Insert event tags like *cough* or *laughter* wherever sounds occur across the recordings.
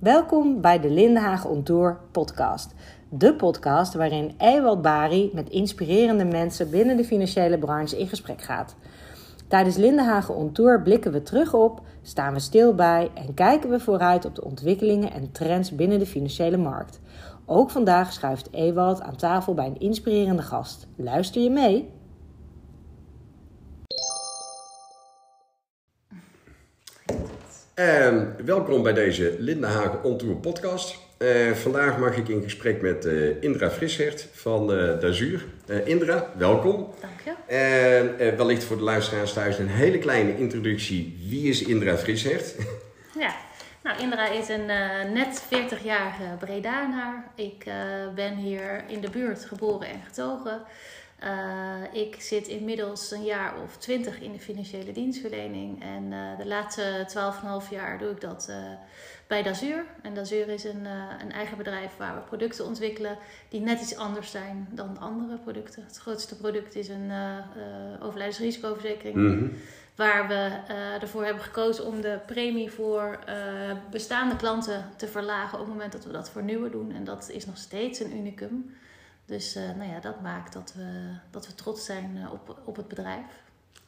Welkom bij de Lindenhagen On Tour podcast. De podcast waarin Ewald Bari met inspirerende mensen binnen de financiële branche in gesprek gaat. Tijdens Lindenhagen On Tour blikken we terug op, staan we stil bij en kijken we vooruit op de ontwikkelingen en trends binnen de financiële markt. Ook vandaag schuift Ewald aan tafel bij een inspirerende gast. Luister je mee? En welkom bij deze Lindenhagen On Tour podcast. Eh, vandaag mag ik in gesprek met eh, Indra Frishert van uh, Dazuur. Indra, welkom. Dank je. En wellicht voor de luisteraars thuis een hele kleine introductie. Wie is Indra Frishert? *laughs* Ja, nou Indra is een net 40-jarige Bredanaar. Ik ben hier in de buurt geboren en getogen. Uh, ik zit inmiddels een jaar of twintig in de financiële dienstverlening. En uh, de laatste 12,5 jaar doe ik dat uh, bij Dazuur. En Dazuur is een, een eigen bedrijf waar we producten ontwikkelen die net iets anders zijn dan andere producten. Het grootste product is een overlijdensrisicoverzekering. Mm -hmm. Waar we ervoor hebben gekozen om de premie voor bestaande klanten te verlagen op het moment dat we dat voor nieuwe doen. En dat is nog steeds een unicum. Dus uh, nou ja, dat maakt dat we, dat we trots zijn uh, op, op het bedrijf.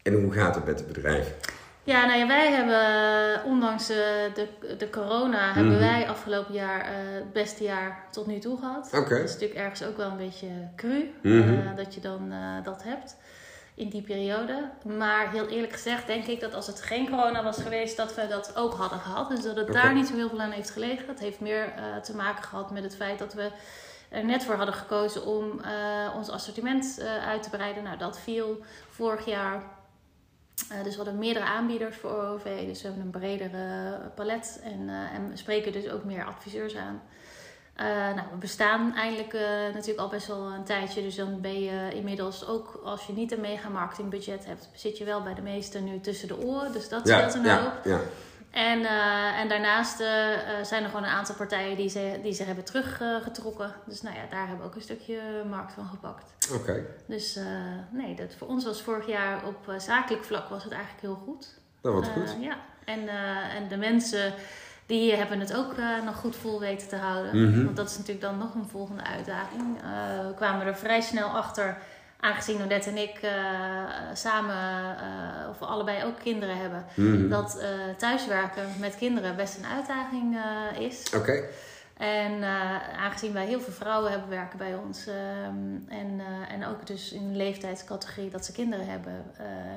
En hoe gaat het met het bedrijf? Ja, nou ja, wij hebben, ondanks uh, de, de corona, mm hebben wij afgelopen jaar het beste jaar tot nu toe gehad. Oké. Okay. Dat is natuurlijk ergens ook wel een beetje cru, mm -hmm. dat je dan dat hebt in die periode. Maar heel eerlijk gezegd denk ik dat als het geen corona was geweest, dat we dat ook hadden gehad. Dus dat het okay. daar niet zo heel veel aan heeft gelegen. Het heeft meer te maken gehad met het feit dat we er net voor hadden gekozen om uh, ons assortiment uh, uit te breiden. Nou, dat viel vorig jaar. Uh, dus we hadden meerdere aanbieders voor OOV. Dus we hebben een bredere palet en, en spreken dus ook meer adviseurs aan. nou, we bestaan eindelijk natuurlijk al best wel een tijdje. Dus dan ben je inmiddels ook, als je niet een mega marketingbudget hebt, zit je wel bij de meesten nu tussen de oren. Dus dat scheelt een ja, hoop. Ja. En, uh, en daarnaast uh, zijn er gewoon een aantal partijen die ze, die ze hebben teruggetrokken. Dus nou ja, daar hebben we ook een stukje markt van gepakt. Oké. Okay. Dus nee, dat voor ons was vorig jaar op zakelijk vlak was het eigenlijk heel goed. Dat wordt goed. Ja, en, en de mensen die hebben het ook nog goed vol weten te houden. Mm -hmm. Want dat is natuurlijk dan nog een volgende uitdaging. we kwamen er vrij snel achter aangezien Odette en ik uh, samen, uh, of allebei ook kinderen hebben, mm. dat uh, thuiswerken met kinderen best een uitdaging is. Oké. Okay. En aangezien wij heel veel vrouwen hebben werken bij ons en, en ook dus in de leeftijdscategorie dat ze kinderen hebben,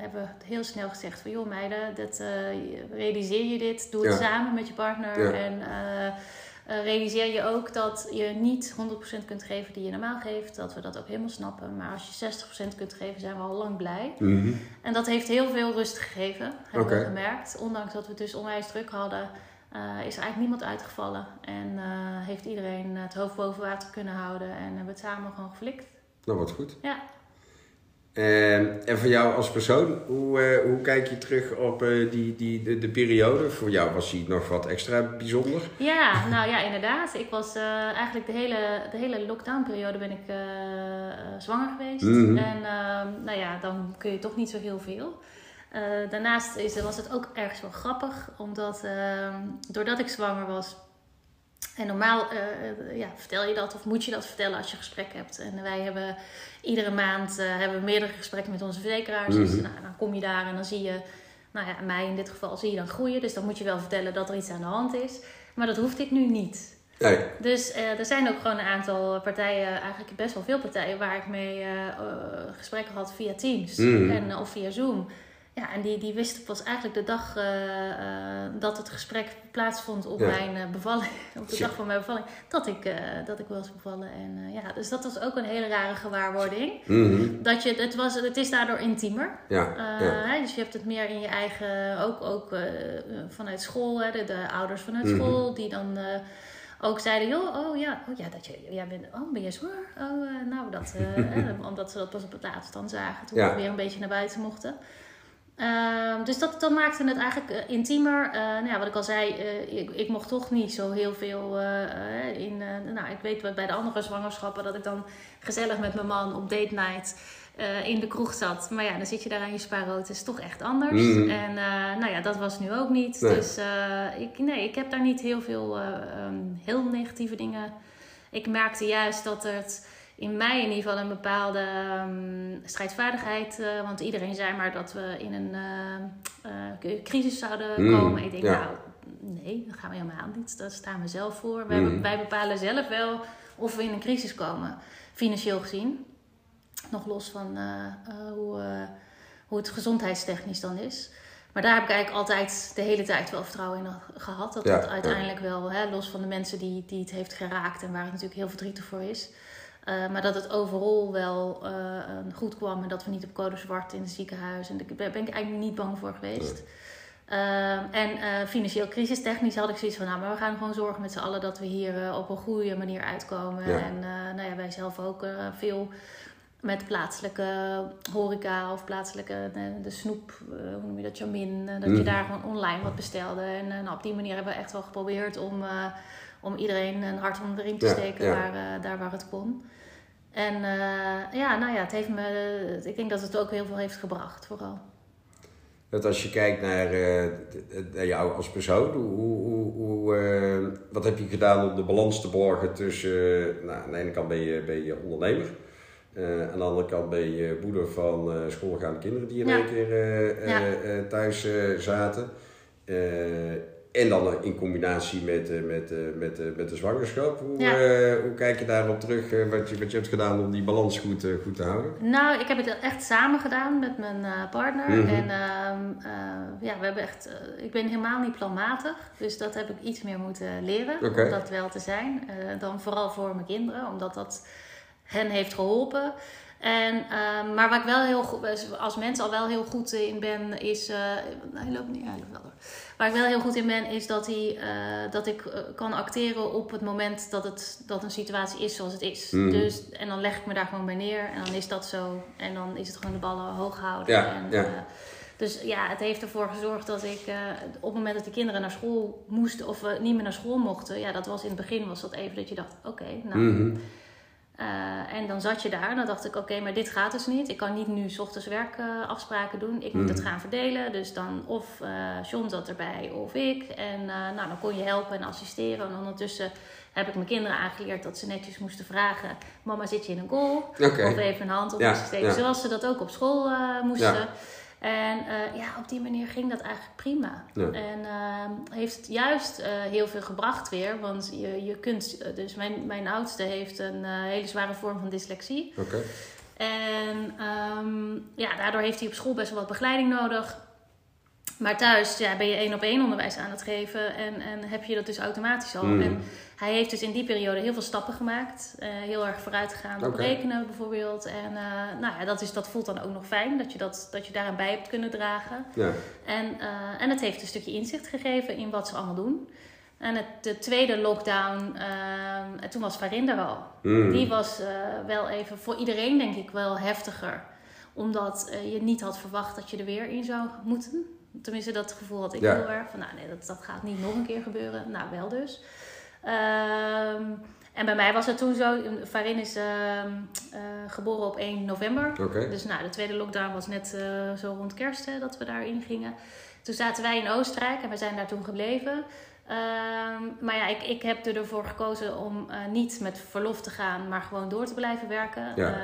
hebben we heel snel gezegd van joh meiden, dat, realiseer je dit, doe het ja. samen met je partner Ja. en uh, realiseer je ook dat je niet 100% kunt geven die je normaal geeft. Dat we dat ook helemaal snappen. Maar als je 60% kunt geven, zijn we al lang blij. Mhm. En dat heeft heel veel rust gegeven, hebben Oké. we gemerkt. Ondanks dat we het dus onwijs druk hadden, uh, is er eigenlijk niemand uitgevallen. En uh, heeft iedereen het hoofd boven water kunnen houden. En hebben we het samen gewoon geflikt. Dat wordt goed. Ja. En, en voor jou als persoon, hoe, uh, hoe kijk je terug op uh, die, die, de, de, periode? Voor jou was die nog wat extra bijzonder? Ja, nou ja, inderdaad. Ik was uh, eigenlijk de hele, de hele lockdown-periode ben ik zwanger geweest. Mhm. Mm -hmm. En nou ja, dan kun je toch niet zo heel veel. daarnaast is, was het ook ergens wel grappig, omdat ehm, doordat ik zwanger was, en normaal uh, ja, vertel je dat of moet je dat vertellen als je gesprek hebt. En wij hebben iedere maand uh, hebben we meerdere gesprekken met onze verzekeraars. Mhm. Dus nou, dan kom je daar en dan zie je, nou ja, mij in dit geval zie je dan groeien. Dus dan moet je wel vertellen dat er iets aan de hand is. Maar dat hoeft ik nu niet. Nee. Dus uh, er zijn ook gewoon een aantal partijen, eigenlijk best wel veel partijen, waar ik mee gesprekken had via Teams Mhm. en, of via Zoom. Ja, en die, die wisten pas eigenlijk de dag uh, uh, dat het gesprek plaatsvond op Ja. mijn uh, bevalling, *laughs* op de Ja. dag van mijn bevalling, dat ik, dat ik was bevallen. En ja, dus dat was ook een hele rare gewaarwording. Mhm. Dat je, het, was, het is daardoor intiemer. Ja, hè, dus je hebt het meer in je eigen, ook, ook vanuit school, hè, de, de ouders vanuit Mhm. school, die dan ook zeiden, joh, oh ja, oh ja, dat je, jij bent, oh, ben je zwaar? Oh, uh, nou, dat, *laughs* uh, omdat ze dat pas op het laatst dan zagen, toen Ja. we weer een beetje naar buiten mochten. Ehm, dus dat, dat maakte het eigenlijk uh, intiemer. Uh, nou ja, wat ik al zei, uh, ik, ik, mocht toch niet zo heel veel in. nou, ik weet bij de andere zwangerschappen dat ik dan gezellig met mijn man op date night eh, in de kroeg zat. Maar ja, dan zit je daar aan je spaarrood. Het is toch echt anders. Mhm. En nou ja, dat was nu ook niet. Nee. Dus ik, nee, ik heb daar niet heel veel um, heel negatieve dingen. Ik merkte juist dat het in mij in ieder geval een bepaalde um, strijdvaardigheid. want iedereen zei maar dat we in een crisis zouden Mhm. komen. Ik denk, Ja. nou, nee, dat gaan we helemaal niet. Daar staan we zelf voor. Wij, Mhm. wij bepalen zelf wel of we in een crisis komen, financieel gezien. Nog los van hoe, hoe het gezondheidstechnisch dan is. Maar daar heb ik eigenlijk altijd de hele tijd wel vertrouwen in gehad. Dat Ja, dat uiteindelijk wel, hè, los van de mensen die, die het heeft geraakt en waar het natuurlijk heel verdrietig voor is. Uh, maar dat het overal wel uh, goed kwam en dat we niet op code zwart in het ziekenhuis. En daar ben ik eigenlijk niet bang voor geweest. Uh, en uh, financieel crisistechnisch had ik zoiets van, nou, maar we gaan gewoon zorgen met z'n allen dat we hier op een goede manier uitkomen. Ja. En nou ja, wij zelf ook veel met plaatselijke horeca of plaatselijke de, de snoep, hoe noem je dat, jamin, dat Mhm. je daar gewoon online wat bestelde. En nou, op die manier hebben we echt wel geprobeerd om, om iedereen een hart onder de riem te steken ja. Waar, daar waar het kon. En ja, nou ja, het heeft me, ik denk dat het ook heel veel heeft gebracht, vooral. Dat als je kijkt naar, uh, naar jou als persoon, hoe, hoe, hoe, uh, wat heb je gedaan om de balans te borgen tussen, uh, nou, aan de ene kant ben je, ben je ondernemer, uh, aan de andere kant ben je moeder van schoolgaande kinderen die in Ja. één keer ja. thuis zaten. En dan in combinatie met, met, met, met de zwangerschap. Hoe, Ja. hoe kijk je daarop terug, wat, je, wat je hebt gedaan om die balans goed, goed te houden? Nou, ik heb het echt samen gedaan met mijn partner. Mhm. En uh, ja, we hebben echt. ik ben helemaal niet planmatig. Dus dat heb ik iets meer moeten leren. Om dat wel te zijn. eh, dan vooral voor mijn kinderen, omdat dat hen heeft geholpen. En, uh, maar waar ik wel heel goed, als mens al wel heel goed in ben, is. Uh, hij loopt niet, hij loopt wel door. Waar ik wel heel goed in ben, is dat, hij, uh, dat ik kan acteren op het moment dat, het, dat een situatie is zoals het is. Mhm. Dus, en dan leg ik me daar gewoon bij neer en dan is dat zo. En dan is het gewoon de ballen hoog houden. Ja, en, ja. dus ja, het heeft ervoor gezorgd dat ik op het moment dat de kinderen naar school moesten of niet meer naar school mochten, ja, dat was in het begin was dat even dat je dacht, oké, okay, nou. Mhm. Uh, en dan zat je daar en dan dacht ik, oké, okay, maar dit gaat dus niet. Ik kan niet nu s ochtends werkafspraken doen. Ik moet Mhm. het gaan verdelen. Dus dan of uh, John zat erbij of ik. En uh, nou, dan kon je helpen en assisteren. En ondertussen heb ik mijn kinderen aangeleerd dat ze netjes moesten vragen... Mama, zit je in een goal? Okay. Of even een hand op Ja, ja. Zoals ze dat ook op school uh, moesten. Ja. En uh, ja, op die manier ging dat eigenlijk prima. Ja. En uh, heeft het juist uh, heel veel gebracht weer. Want je, je kunt... Dus mijn, mijn oudste heeft een hele zware vorm van dyslexie. Oké. Okay. En um, ja, daardoor heeft hij op school best wel wat begeleiding nodig. Maar thuis ja, ben je één op één onderwijs aan het geven en, en heb je dat dus automatisch al. Mm. En hij heeft dus in die periode heel veel stappen gemaakt. Uh, heel erg vooruit gegaan op Oké. rekenen bijvoorbeeld. En uh, nou ja, dat, is, dat voelt dan ook nog fijn dat je, dat, dat je daaraan bij hebt kunnen dragen. Ja. En, uh, en het heeft een stukje inzicht gegeven in wat ze allemaal doen. En het, de tweede lockdown, toen was Farin er al. Mm. Die was wel even voor iedereen denk ik wel heftiger. Omdat je niet had verwacht dat je er weer in zou moeten. Tenminste, dat gevoel had ik Ja. heel erg. Van nou nee, dat, dat gaat niet nog een keer gebeuren. Nou, wel dus. Um, en bij mij was het toen zo. Farin is uh, geboren op 1 november. Dus nou, de tweede lockdown was net uh, zo rond kerst hè, dat we daarin gingen. Toen zaten wij in Oostenrijk en we zijn daar toen gebleven. Um, maar ja, ik, ik heb ervoor gekozen om uh, niet met verlof te gaan, maar gewoon door te blijven werken. Ja.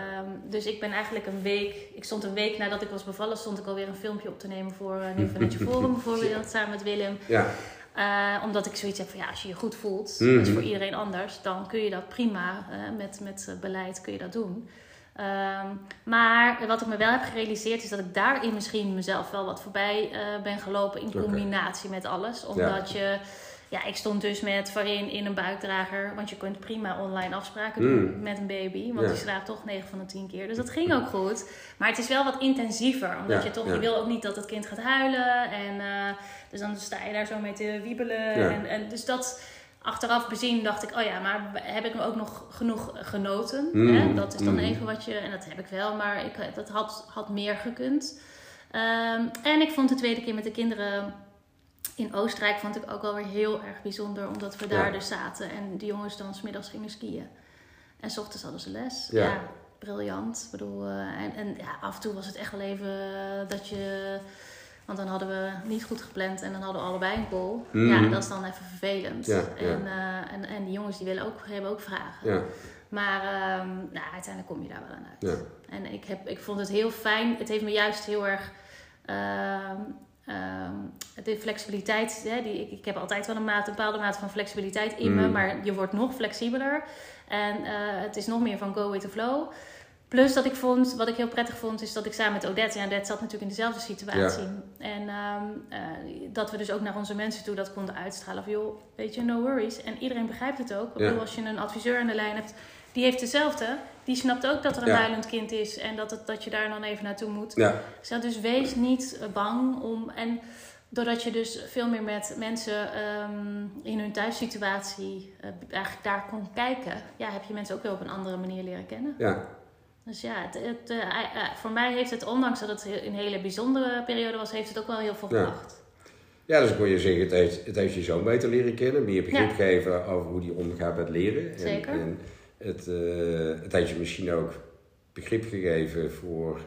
Dus ik ben eigenlijk een week, ik stond een week nadat ik was bevallen, stond ik alweer een filmpje op te nemen voor Financial *laughs* Forum bijvoorbeeld, samen met Willem. Ja. Uh, omdat ik zoiets heb van ja, als je je goed voelt, Mhm. dat is voor iedereen anders, dan kun je dat prima met, met beleid kun je dat doen. Um, maar wat ik me wel heb gerealiseerd is dat ik daarin misschien mezelf wel wat voorbij uh, ben gelopen in combinatie met alles. Omdat je, ja, ik stond dus met Farin in een buikdrager, want je kunt prima online afspraken doen Mm. met een baby, want Ja. die slaapt toch 9 van de 10 keer. Dus dat ging ook goed. Maar het is wel wat intensiever, omdat Ja, je toch, je wil ook niet dat het kind gaat huilen. En uh, dus dan sta je daar zo mee te wiebelen. Ja. En, en dus dat achteraf bezien dacht ik, oh ja, maar heb ik ook nog genoeg genoten? Mm. Hè? Dat is dan Mm. even wat je, en dat heb ik wel, maar ik, dat had, had meer gekund. Um, en ik vond de tweede keer met de kinderen in Oostenrijk vond ik ook wel weer heel erg bijzonder, omdat we daar Ja. dus zaten en de jongens dan smiddags gingen skiën. En s ochtends hadden ze les. Ja. Ja. briljant. Ik bedoel, eh, en, en ja, af en toe was het echt wel even dat je... Want dan hadden we niet goed gepland en dan hadden we allebei een goal. Mhm. Ja, dat is dan even vervelend. Ja, ja. En, eh, en, en die jongens die willen ook, hebben ook vragen. Ja, Maar ehm, nou, uiteindelijk kom je daar wel aan uit. ja. En ik, heb, ik vond het heel fijn. Het heeft me juist heel erg. ehm, ehm, de flexibiliteit. Hè, die, ik, ik heb altijd wel een, mate, een bepaalde mate van flexibiliteit in me. Mm. Maar je wordt nog flexibeler. En eh, het is nog meer van go with the flow. Plus dat ik vond, wat ik heel prettig vond, is dat ik samen met Odette, ja, Odette zat natuurlijk in dezelfde situatie. En ehm, eh, dat we dus ook naar onze mensen toe dat konden uitstralen. Van joh, weet je, no worries. En iedereen begrijpt het ook. Ja. als je een adviseur aan de lijn hebt, die heeft hetzelfde. Die snapt ook dat er een Ja. huilend kind is en dat, het, dat je daar dan even naartoe moet. ja. Dus, dus wees niet bang om. En doordat je dus veel meer met mensen ehm, in hun thuissituatie eh, eigenlijk daar kon kijken, ja, heb je mensen ook weer op een andere manier leren kennen. ja. Dus ja, het, het, eh, eh, voor mij heeft het, ondanks dat het een hele bijzondere periode was, heeft het ook wel heel veel gebracht. Ja, dus kon je zeggen, het heeft, het heeft je zoon beter leren kennen, meer begrip Ja. geven over hoe die omgaat met leren. En, Zeker. En het, eh, het heeft je misschien ook begrip gegeven voor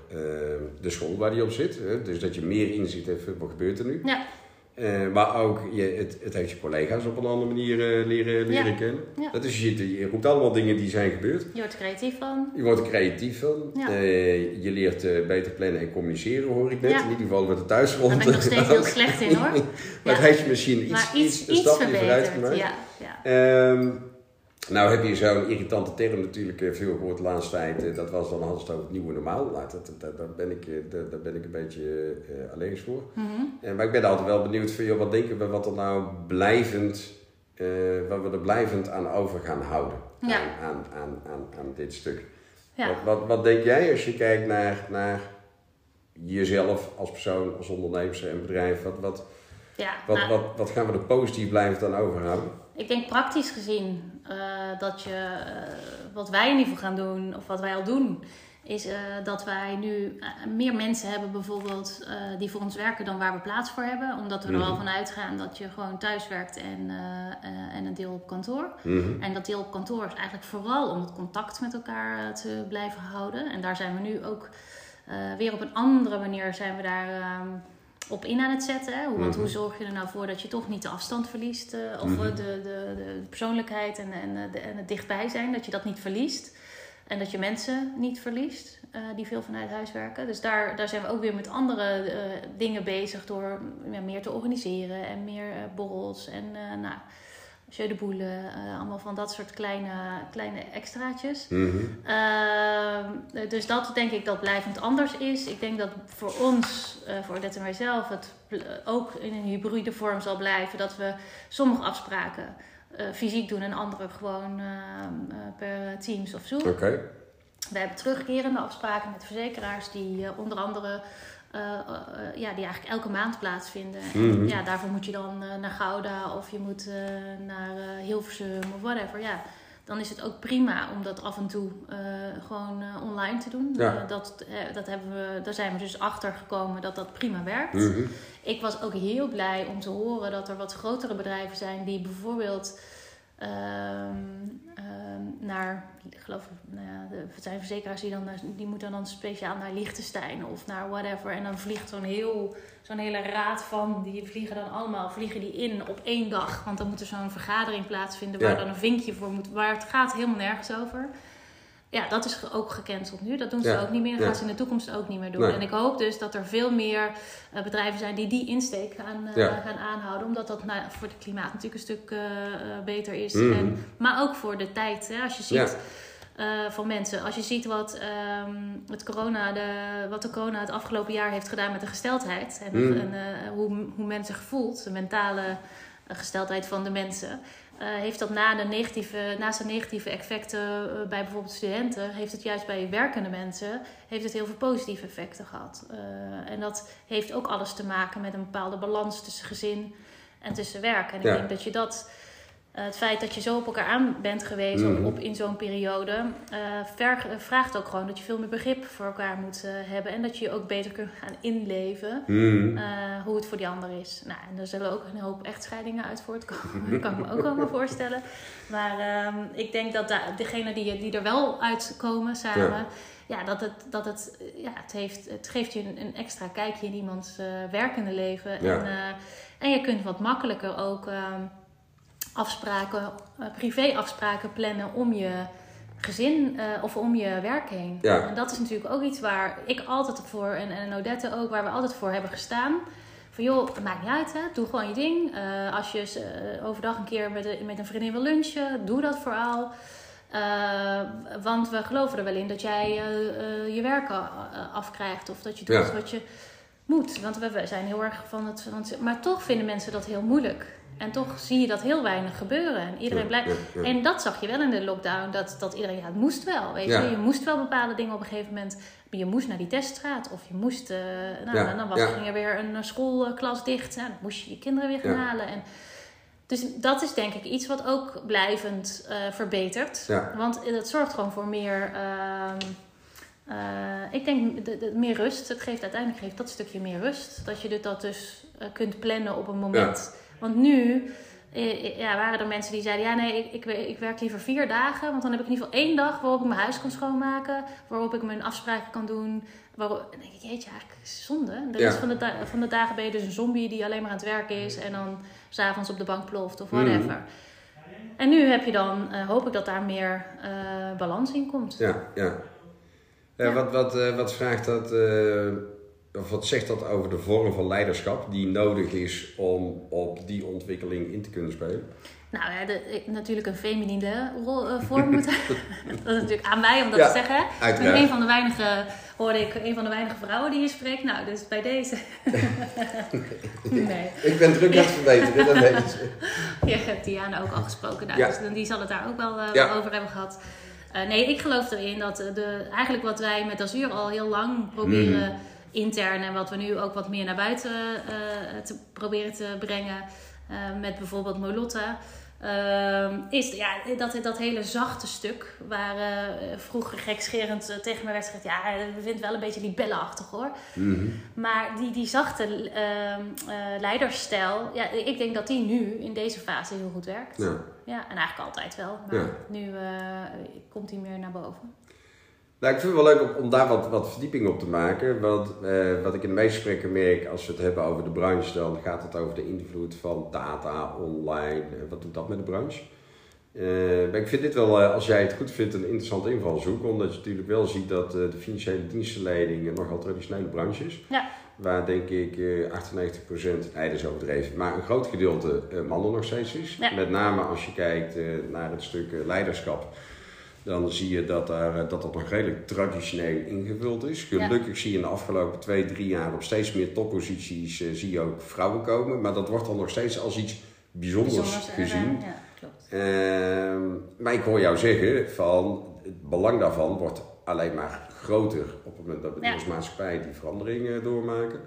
de school waar die op zit. Hè? Dus dat je meer inzicht hebt wat gebeurt er nu. Ja, Eh, maar ook, je, het, het heeft je collega's op een andere manier eh, leren, leren Ja. kennen. Ja. Dat is, je, je roept allemaal dingen die zijn gebeurd. je wordt er creatief van. Je wordt er creatief van. Ja. Eh, je leert beter plannen en communiceren, hoor ik net. In ieder geval met de thuisgrond. Daar ben ik nog steeds heel slecht in hoor. *laughs* Maar het heeft je misschien iets, maar iets, iets, een iets stapje vooruit verbeterd. gemaakt. Ja, ja. Ehm, nou heb je zo'n irritante term natuurlijk eh, veel gehoord de laatste tijd. Eh, dat was dan het over het nieuwe normaal. Nou, dat, dat, daar, ben ik, eh, daar, daar ben ik een beetje eh allergisch voor. Eh, maar ik ben altijd wel benieuwd van, joh, wat denken we wat er nou blijvend, wat we er blijvend aan over gaan houden. Ja. Aan, aan, aan, aan, aan dit stuk. Ja. Wat, wat, wat denk jij als je kijkt naar, naar jezelf als persoon, als ondernemer en bedrijf? Wat, wat, ja. wat, nou, wat, wat gaan we er positief blijvend aan overhouden? Ik denk praktisch gezien eh, dat je, eh, wat wij in ieder geval gaan doen, of wat wij al doen, is eh, dat wij nu meer mensen hebben bijvoorbeeld die voor ons werken dan waar we plaats voor hebben. Omdat we er al Mhm. van uitgaan dat je gewoon thuis werkt en, en een deel op kantoor. Mhm. En dat deel op kantoor is eigenlijk vooral om het contact met elkaar te blijven houden. En daar zijn we nu ook weer op een andere manier zijn we daar ehm, op in aan het zetten. Hè? Hoe, Want Mhm. hoe zorg je er nou voor dat je toch niet de afstand verliest? eh, of Mhm. eh, de, de, de persoonlijkheid en, en, eh, de, en het dichtbij zijn, dat je dat niet verliest. En dat je mensen niet verliest die veel vanuit huis werken. Dus daar, daar zijn we ook weer met andere dingen bezig door ja, meer te organiseren en meer borrels en nou, jeu de boule, eh, allemaal van dat soort kleine, kleine extraatjes. Mhm. Ehm, dus dat denk ik dat blijvend anders is. Ik denk dat voor ons, eh voor Odette en mijzelf, het ook in een hybride vorm zal blijven. Dat we sommige afspraken eh, fysiek doen en andere gewoon ehm, eh, per Teams of Zoom. Oké. We hebben terugkerende afspraken met verzekeraars die eh, onder andere eh, eh, ja, die eigenlijk elke maand plaatsvinden. En Mhm. ja, daarvoor moet je dan eh, naar Gouda of je moet naar Hilversum of whatever. Ja, dan is het ook prima om dat af en toe gewoon online te doen. Ja. Dat, dat hebben we, daar zijn we dus achter gekomen dat dat prima werkt. Mhm. Ik was ook heel blij om te horen dat er wat grotere bedrijven zijn die bijvoorbeeld ehm, naar, ik geloof, nou ja, de- het zijn verzekeraars die dan, die moeten dan speciaal naar Liechtenstein of naar whatever. En dan vliegt zo'n heel, zo'n hele raad van, die vliegen dan allemaal, vliegen die in op één dag. Want dan moet er zo'n vergadering plaatsvinden waar Ja. dan een vinkje voor moet, waar het gaat helemaal nergens over. Ja, dat is ook gecanceld nu. Dat doen ze Ja, ook niet meer. Dat ja. gaan ze in de toekomst ook niet meer doen. Nee. En ik hoop dus dat er veel meer eh, bedrijven zijn die die insteek gaan, eh, Ja. gaan aanhouden. Omdat dat nou, voor het klimaat natuurlijk een stuk eh, beter is. Mhm. En, maar ook voor de tijd. Hè, als je ziet van mensen. Als je ziet wat, ehm, het corona, de, wat de corona het afgelopen jaar heeft gedaan met de gesteldheid. En, Mhm. en hoe, hoe mensen gevoeld. De mentale gesteldheid van de mensen. Eh, heeft dat na de negatieve, naast de negatieve effecten eh, bij bijvoorbeeld studenten, heeft het juist bij werkende mensen, heeft het heel veel positieve effecten gehad. Eh, en dat heeft ook alles te maken met een bepaalde balans tussen gezin en tussen werk. En ik Ja. denk dat je dat eh, het feit dat je zo op elkaar aan bent geweest Mhm. op, in zo'n periode, ver- vraagt ook gewoon dat je veel meer begrip voor elkaar moet eh, hebben. En dat je je ook beter kunt gaan inleven Mhm. hoe het voor die ander is. Nou, en er zullen ook een hoop echtscheidingen uit voortkomen. *laughs* Dat kan ik me ook wel maar *laughs* voorstellen. Maar ehm, ik denk dat da- degene die, die er wel uitkomen samen, Ja. ja. dat, het, dat het, ja, het, heeft, het geeft je een, een extra kijkje in iemands werkende leven. Ja. En, en je kunt wat makkelijker ook ehm, afspraken, eh, privéafspraken plannen om je gezin eh, of om je werk heen. Ja. En dat is natuurlijk ook iets waar ik altijd voor, en, en Odette ook, waar we altijd voor hebben gestaan. Van joh, het maakt niet uit, hè? doe gewoon je ding. Eh, als je overdag een keer met, een- met een vriendin wil lunchen, doe dat vooral. Want we geloven er wel in dat jij je werk afkrijgt of dat je doet Ja. wat je moet. Want we, we zijn heel erg van het, van het. Maar toch vinden mensen dat heel moeilijk. En toch zie je dat heel weinig gebeuren. En iedereen blijft. ja, ja. En dat zag je wel in de lockdown. Dat, dat iedereen, ja, het moest wel. Weet je? je moest wel bepaalde dingen op een gegeven moment. Je moest naar die teststraat. Of je moest. eh, nou, dan was ging er weer een eh, schoolklas dicht. Nou, dan moest je je kinderen weer gaan halen. En, dus dat is denk ik iets wat ook blijvend eh, verbetert. Want het zorgt gewoon voor meer. ehm, eh, ik denk de, de- meer rust. Het geeft uiteindelijk geeft dat stukje meer rust. Dat je dit- dat dus kunt plannen op een moment. Want nu eh, ja, waren er mensen die zeiden: Ja, nee, ik, ik, ik werk liever vier dagen. Want dan heb ik in ieder geval één dag waarop ik mijn huis kan schoonmaken. Waarop ik mijn afspraken kan doen. Waarop, denk ik: Jeetje, eigenlijk is het zonde. De Ja. rest van de, van de dagen ben je dus een zombie die alleen maar aan het werken is. En dan s'avonds op de bank ploft of whatever. Mhm. En nu heb je dan, eh, hoop ik dat daar meer eh, balans in komt. Ja, ja. Ja, Ja. Wat, wat, eh, wat vraagt dat, eh, of wat zegt dat over de vorm van leiderschap die nodig is om op die ontwikkeling in te kunnen spelen? Nou ja, de, natuurlijk een feminine rol, eh, vorm moet. *laughs* *laughs* dat is natuurlijk aan mij om dat Ja, te zeggen. Ik ben Uiteraard. een van de weinige, hoorde ik, een van de weinige vrouwen die hier spreekt. Nou, dus bij deze. *laughs* nee. Ik ben druk aan het verbeteren, dat weet je. Je hebt Diana ook al gesproken. Nou, Ja. dus die zal het daar ook wel eh, Ja. over hebben gehad. Eh, nee, ik geloof erin dat de, eigenlijk wat wij met Azure al heel lang proberen Mhm. Intern en wat we nu ook wat meer naar buiten eh, te proberen te brengen eh, met bijvoorbeeld Molotta. ehm, is ja, dat, dat hele zachte stuk waar eh, vroeger gekscherend eh, tegen me werd gezegd: ja, we vinden het wel een beetje libellenachtig hoor. Mhm. Maar die, die zachte ehm, eh, leidersstijl, ja, ik denk dat die nu in deze fase heel goed werkt. Ja. Ja, en eigenlijk altijd wel. Maar Ja. nu eh, komt hij meer naar boven. Nou, ik vind het wel leuk om, daar wat, wat verdieping op te maken. Want eh, wat ik in de meeste gesprekken merk, als we het hebben over de branche, dan gaat het over de invloed van data, online. Wat doet dat met de branche? Eh, maar ik vind dit wel, eh, als jij het goed vindt, een interessante invalshoek. Omdat je natuurlijk wel ziet dat eh, de financiële dienstverlening een nogal traditionele branche is. Ja. Waar denk ik eh 98%, nee dat is overdreven, maar een groot gedeelte mannen nog steeds is. Ja. Met name als je kijkt naar het stuk leiderschap. Dan zie je dat, daar, eh, dat dat nog redelijk traditioneel ingevuld is. Ja. Gelukkig zie je in de afgelopen twee, drie jaar op steeds meer topposities eh, zie je ook vrouwen komen. Maar dat wordt dan nog steeds als iets bijzonders, Bijzonders, eh, gezien. Ja, klopt. Ehm, maar ik hoor jou zeggen van het belang daarvan wordt alleen maar groter op het moment dat we Ja. als maatschappij die verandering eh, doormaken.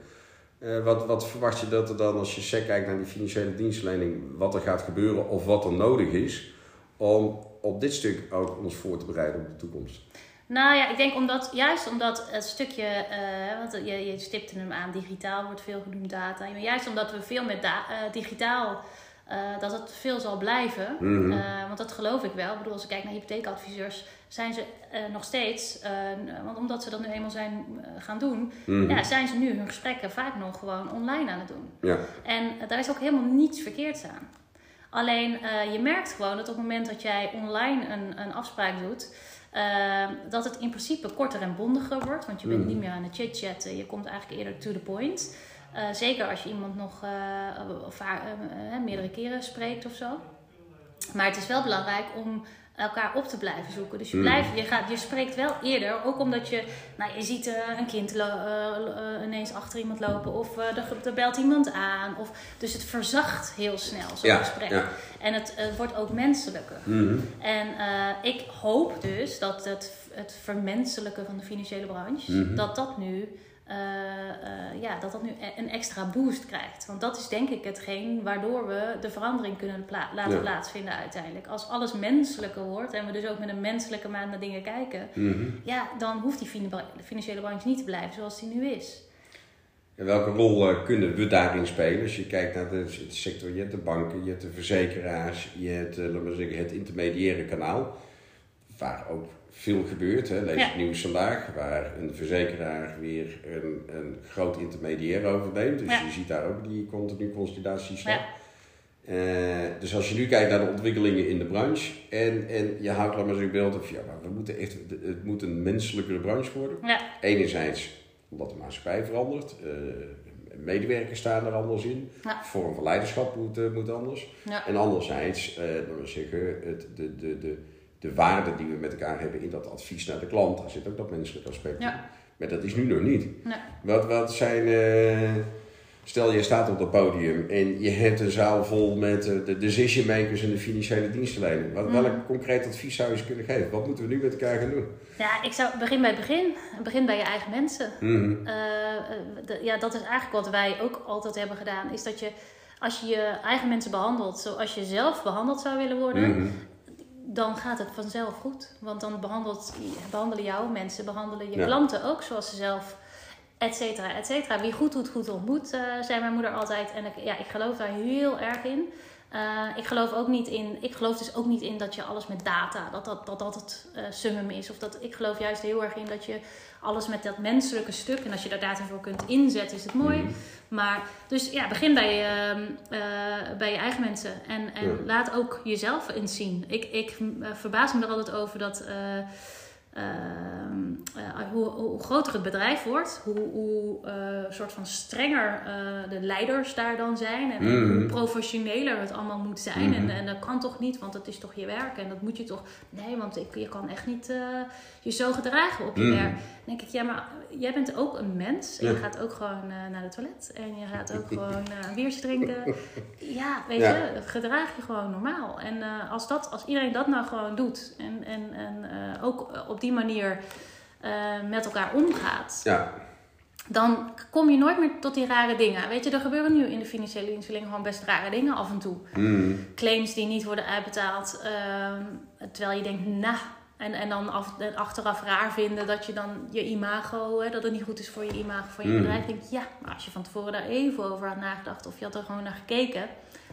Wat, wat verwacht je dat er dan, als je sec kijkt naar die financiële dienstverlening, wat er gaat gebeuren of wat er nodig is om op dit stuk ook ons voor te bereiden op de toekomst? Nou ja, ik denk omdat, juist omdat het stukje, eh, want je, je stipte hem aan, digitaal wordt veel genoemd data. Maar juist omdat we veel met da- eh, digitaal, eh, dat het veel zal blijven. Mhm. Want dat geloof ik wel. Ik bedoel, als ik kijk naar hypotheekadviseurs, zijn ze nog steeds, want omdat ze dat nu eenmaal zijn gaan doen, Mhm. ja, zijn ze nu hun gesprekken vaak nog gewoon online aan het doen. Ja. En daar is ook helemaal niets verkeerds aan. Alleen eh, je merkt gewoon dat op het moment dat jij online een, een afspraak doet, eh, dat het in principe korter en bondiger wordt. Want je bent Mhm. niet meer aan het chit-chatten, je komt eigenlijk eerder to the point. Eh, zeker als je iemand nog meerdere keren spreekt of zo. Maar het is wel belangrijk om elkaar op te blijven zoeken. Dus je, Mhm. blijft, je, gaat, je spreekt wel eerder, ook omdat je, nou, je ziet eh, een kind eh, eh, ineens achter iemand lopen of er, er belt iemand aan. Of, dus het verzacht heel snel zo'n Ja, gesprek. ja. En het, het wordt ook menselijker. Mhm. En ik hoop dus dat het, het vermenselijken van de financiële branche, Mhm. dat dat nu eh, eh, ja, dat dat nu e- een extra boost krijgt. Want dat is denk ik hetgeen waardoor we de verandering kunnen pla- laten Ja. plaatsvinden uiteindelijk. Als alles menselijker wordt en we dus ook met een menselijke maat naar dingen kijken, Mhm. ja, dan hoeft die fina- financiële branche niet te blijven zoals die nu is. En welke rol eh, kunnen we daarin spelen? Als je kijkt naar de, sector, je hebt de banken, je hebt de verzekeraars, je hebt zeggen, het intermediaire kanaal, waar ook veel gebeurt. Hè. Lees Ja. het nieuws vandaag, waar een verzekeraar weer een, een groot intermediair overneemt. Dus Ja. je ziet daar ook die continu consolidatie staan. Ja. Eh, dus als je nu kijkt naar de ontwikkelingen in de branche en, en je houdt laat maar zo'n beeld of ja, maar we moeten echt, het moet een menselijkere branche worden. Ja, Enerzijds omdat de maatschappij verandert, eh, medewerkers staan er anders in, Ja. vorm van leiderschap moet, eh, moet anders. ja, En anderzijds, laten we zeggen, het, de, de, de, de waarde die we met elkaar hebben in dat advies naar de klant, daar zit ook dat menselijke aspect in. Ja. Maar dat is nu nog niet. nee. Wat, wat zijn, eh, stel je staat op dat podium en je hebt een zaal vol met eh, de decision makers en de financiële dienstverlening. Wat, Mhm. Welk concreet advies zou je ze kunnen geven? Wat moeten we nu met elkaar gaan doen? ja, ik zou begin bij het begin. Begin bij je eigen mensen. Mhm. Eh, de- ja, dat is eigenlijk wat wij ook altijd hebben gedaan. Is dat je, als je je eigen mensen behandelt zoals je zelf behandeld zou willen worden, Mhm. Dan gaat het vanzelf goed. Want dan behandelt, behandelen jouw mensen, behandelen je Ja. klanten ook zoals ze zelf, et cetera, et cetera. Wie goed doet, goed ontmoet, eh, zei mijn moeder altijd. En ik, ja, ik geloof daar heel erg in. Eh, ik geloof ook niet in, ik geloof dus ook niet in dat je alles met data, dat dat, dat, dat het eh, summum is. Of dat, ik geloof juist heel erg in dat je alles met dat menselijke stuk, en als je daar data voor kunt inzetten, is het mooi. Mhm. Maar, dus ja, begin bij, eh, bij je eigen mensen. En, en Ja. laat ook jezelf eens zien. Ik, ik verbaas me er altijd over dat. Eh, ehm, eh, hoe, hoe groter het bedrijf wordt, hoe, hoe eh, soort van strenger eh, de leiders daar dan zijn. En Mhm. hoe professioneler het allemaal moet zijn. Mhm. En, en dat kan toch niet, want dat is toch je werk. En dat moet je toch. Nee, want ik, je kan echt niet je zo gedragen op je Mhm. werk. Dan denk ik, ja, maar jij bent ook een mens. En Ja. je gaat ook gewoon naar de toilet. En je gaat ook *laughs* gewoon een biertje drinken. *laughs* Ja, weet Ja. je, gedraag je gewoon normaal. En als, dat, als iedereen dat nou gewoon doet. En, en, en ook op die manier eh, met elkaar omgaat. Ja, Dan kom je nooit meer tot die rare dingen. Weet je, er gebeuren nu in de financiële dienstverlening gewoon best rare dingen af en toe Mhm. claims die niet worden uitbetaald. ehm, terwijl je denkt, nou. En, en dan af, achteraf raar vinden dat je dan je imago, hè, dat het niet goed is voor je imago van je Mm. bedrijf. Denk ik, ja, maar als je van tevoren daar even over had nagedacht of je had er gewoon naar gekeken,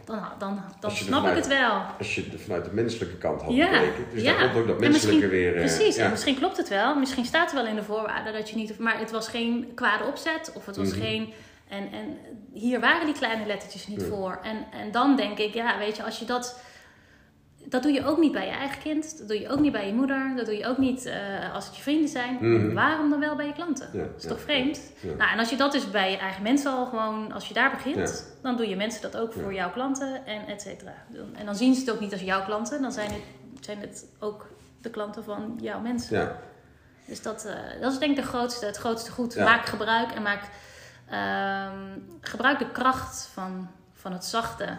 dan, dan, dan snap ik het wel. als je vanuit de menselijke kant had Ja, gekeken. Dus ja. daar komt ook dat menselijke weer... eh, Precies, ja. en misschien klopt het wel. Misschien staat er wel in de voorwaarden dat je niet... Maar het was geen kwade opzet of het was Mhm. geen... En, en hier waren die kleine lettertjes niet voor. En, en dan denk ik, ja, weet je, als je dat... Dat doe je ook niet bij je eigen kind. Dat doe je ook niet bij je moeder. Dat doe je ook niet eh, als het je vrienden zijn. Mhm. Waarom dan wel bij je klanten? Ja, Dat is ja, toch vreemd? ja. Nou, en als je dat dus bij je eigen mensen al gewoon... Als je daar begint, dan doe je mensen dat ook voor jouw klanten en et cetera. En dan zien ze het ook niet als jouw klanten. Dan zijn het, zijn het ook de klanten van jouw mensen. Ja. Dus dat, eh, dat is denk ik de grootste, het grootste goed. Maak gebruik en maak, ehm, gebruik de kracht van, van het zachte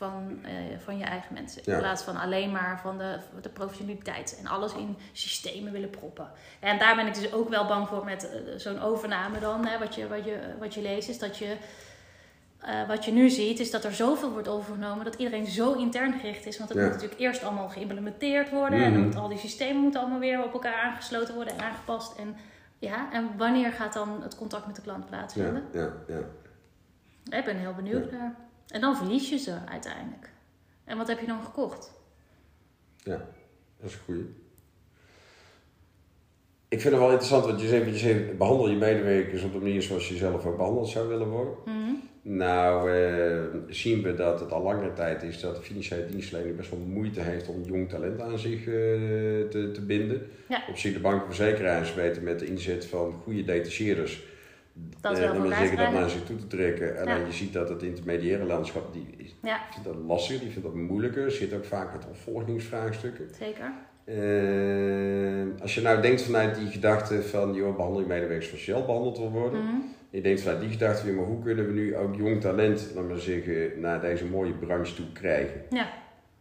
van, eh, van je eigen mensen. Ja. In plaats van alleen maar van de, de professionaliteit en alles in systemen willen proppen. En daar ben ik dus ook wel bang voor met eh, zo'n overname dan. Hè, wat, je, wat, je, wat je leest is dat je... eh, wat je nu ziet is dat er zoveel wordt overgenomen dat iedereen zo intern gericht is. Want het Ja. moet natuurlijk eerst allemaal geïmplementeerd worden. En dan Mhm. moeten al die systemen moeten allemaal weer op elkaar aangesloten worden en aangepast. En, ja, en wanneer gaat dan het contact met de klant plaatsvinden? Ja, ja, ja. Ik ben heel benieuwd naar. En dan verlies je ze uiteindelijk. En wat heb je dan gekocht? Ja, dat is een goeie. Ik vind het wel interessant, want je zegt, je zegt behandel je medewerkers op de manier zoals je zelf ook behandeld zou willen worden. Mhm. Nou, eh, zien we dat het al langere tijd is dat de financiële dienstverlening best wel moeite heeft om jong talent aan zich eh, te, te binden. Ja. Op zich de banken en verzekeraars weten met de inzet van goede detacheerders Dat eh, wel elkaar zeggen, dat naar zich toe te trekken. Alleen Ja. je ziet dat het intermediaire landschap, die is- Ja, vindt dat lastig, die vindt dat moeilijker. Er zit ook vaak met opvolgingsvraagstukken. zeker. Eh, als je nou denkt vanuit die gedachte van, joh, behandel je medewerkers zelf behandeld wil worden. Mhm. Je denkt vanuit die gedachte weer, maar hoe kunnen we nu ook jong talent, laat maar zeggen, naar deze mooie branche toe krijgen? Ja.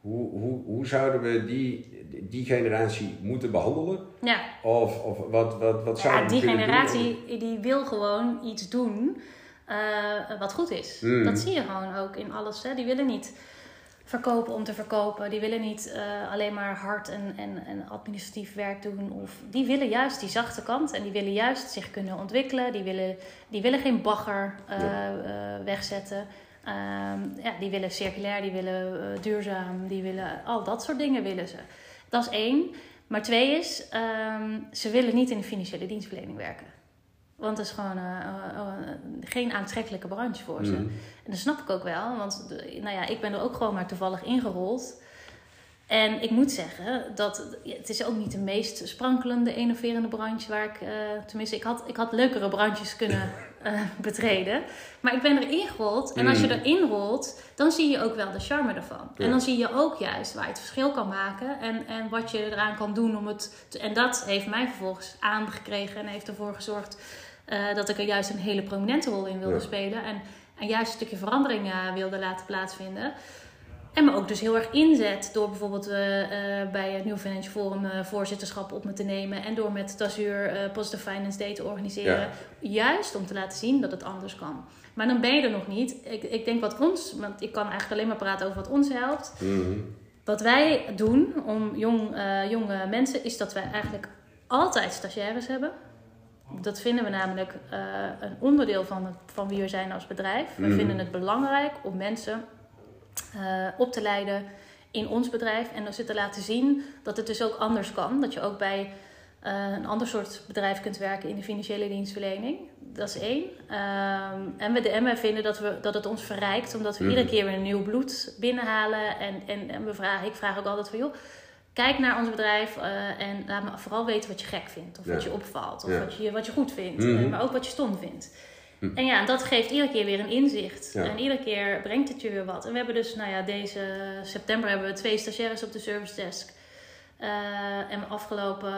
Hoe, hoe, hoe zouden we die, die generatie moeten behandelen? Ja. Of, of wat, wat, wat zouden Ja, we die doen? generatie die wil gewoon iets doen eh, wat goed is. Mm. Dat zie je gewoon ook in alles. Hè. Die willen niet verkopen om te verkopen. Die willen niet eh, alleen maar hard en, en, en administratief werk doen. Of, die willen juist die zachte kant en die willen juist zich kunnen ontwikkelen. Die willen, die willen geen bagger eh, wegzetten. Ehm, ja, die willen circulair, die willen eh, duurzaam, die willen al dat soort dingen willen ze. Dat is één. Maar twee is, ehm, ze willen niet in de financiële dienstverlening werken. Want dat is gewoon eh, eh, geen aantrekkelijke branche voor ze. Mhm. En dat snap ik ook wel, want nou ja, ik ben er ook gewoon maar toevallig ingerold. En ik moet zeggen, dat het is ook niet de meest sprankelende, innoverende branche waar ik, eh, tenminste, ik had, ik had leukere branches kunnen *laughs* eh, betreden. Maar ik ben erin gerold en als je Mm. erin rolt, dan zie je ook wel de charme ervan. Ja. En dan zie je ook juist waar je het verschil kan maken en, en wat je eraan kan doen om het. te- en dat heeft mij vervolgens aangekregen en heeft ervoor gezorgd eh, dat ik er juist een hele prominente rol in wilde Ja. spelen. En, en juist een stukje verandering wilde laten plaatsvinden. En me ook dus heel erg inzet door bijvoorbeeld eh, eh, bij het Nieuw Financial Forum eh, voorzitterschap op me te nemen. En door met Tazuur eh Positive Finance Day te organiseren. Ja. Juist om te laten zien dat het anders kan. Maar dan ben je er nog niet. Ik, ik denk wat ons, want ik kan eigenlijk alleen maar praten over wat ons helpt. Mhm. Wat wij doen om jong, jonge mensen is dat wij eigenlijk altijd stagiaires hebben. Dat vinden we namelijk een onderdeel van, het, van wie we zijn als bedrijf. We Mhm. vinden het belangrijk om mensen eh, op te leiden in ons bedrijf. En dus te laten zien dat het dus ook anders kan. Dat je ook bij eh, een ander soort bedrijf kunt werken in de financiële dienstverlening. Dat is één. Ehm, en, we, en wij vinden dat, we, dat het ons verrijkt, omdat we Mhm. iedere keer weer een nieuw bloed binnenhalen. En, en, en we vragen, ik vraag ook altijd van, joh, kijk naar ons bedrijf eh, en laat me vooral weten wat je gek vindt. Of Ja. wat je opvalt, of Ja. wat, je, wat je goed vindt. Mhm. maar ook wat je stom vindt. Hm. En ja, dat geeft iedere keer weer een inzicht. Ja. En iedere keer brengt het je weer wat. En we hebben dus, nou ja, deze september hebben we twee stagiaires op de service desk. Eh, en afgelopen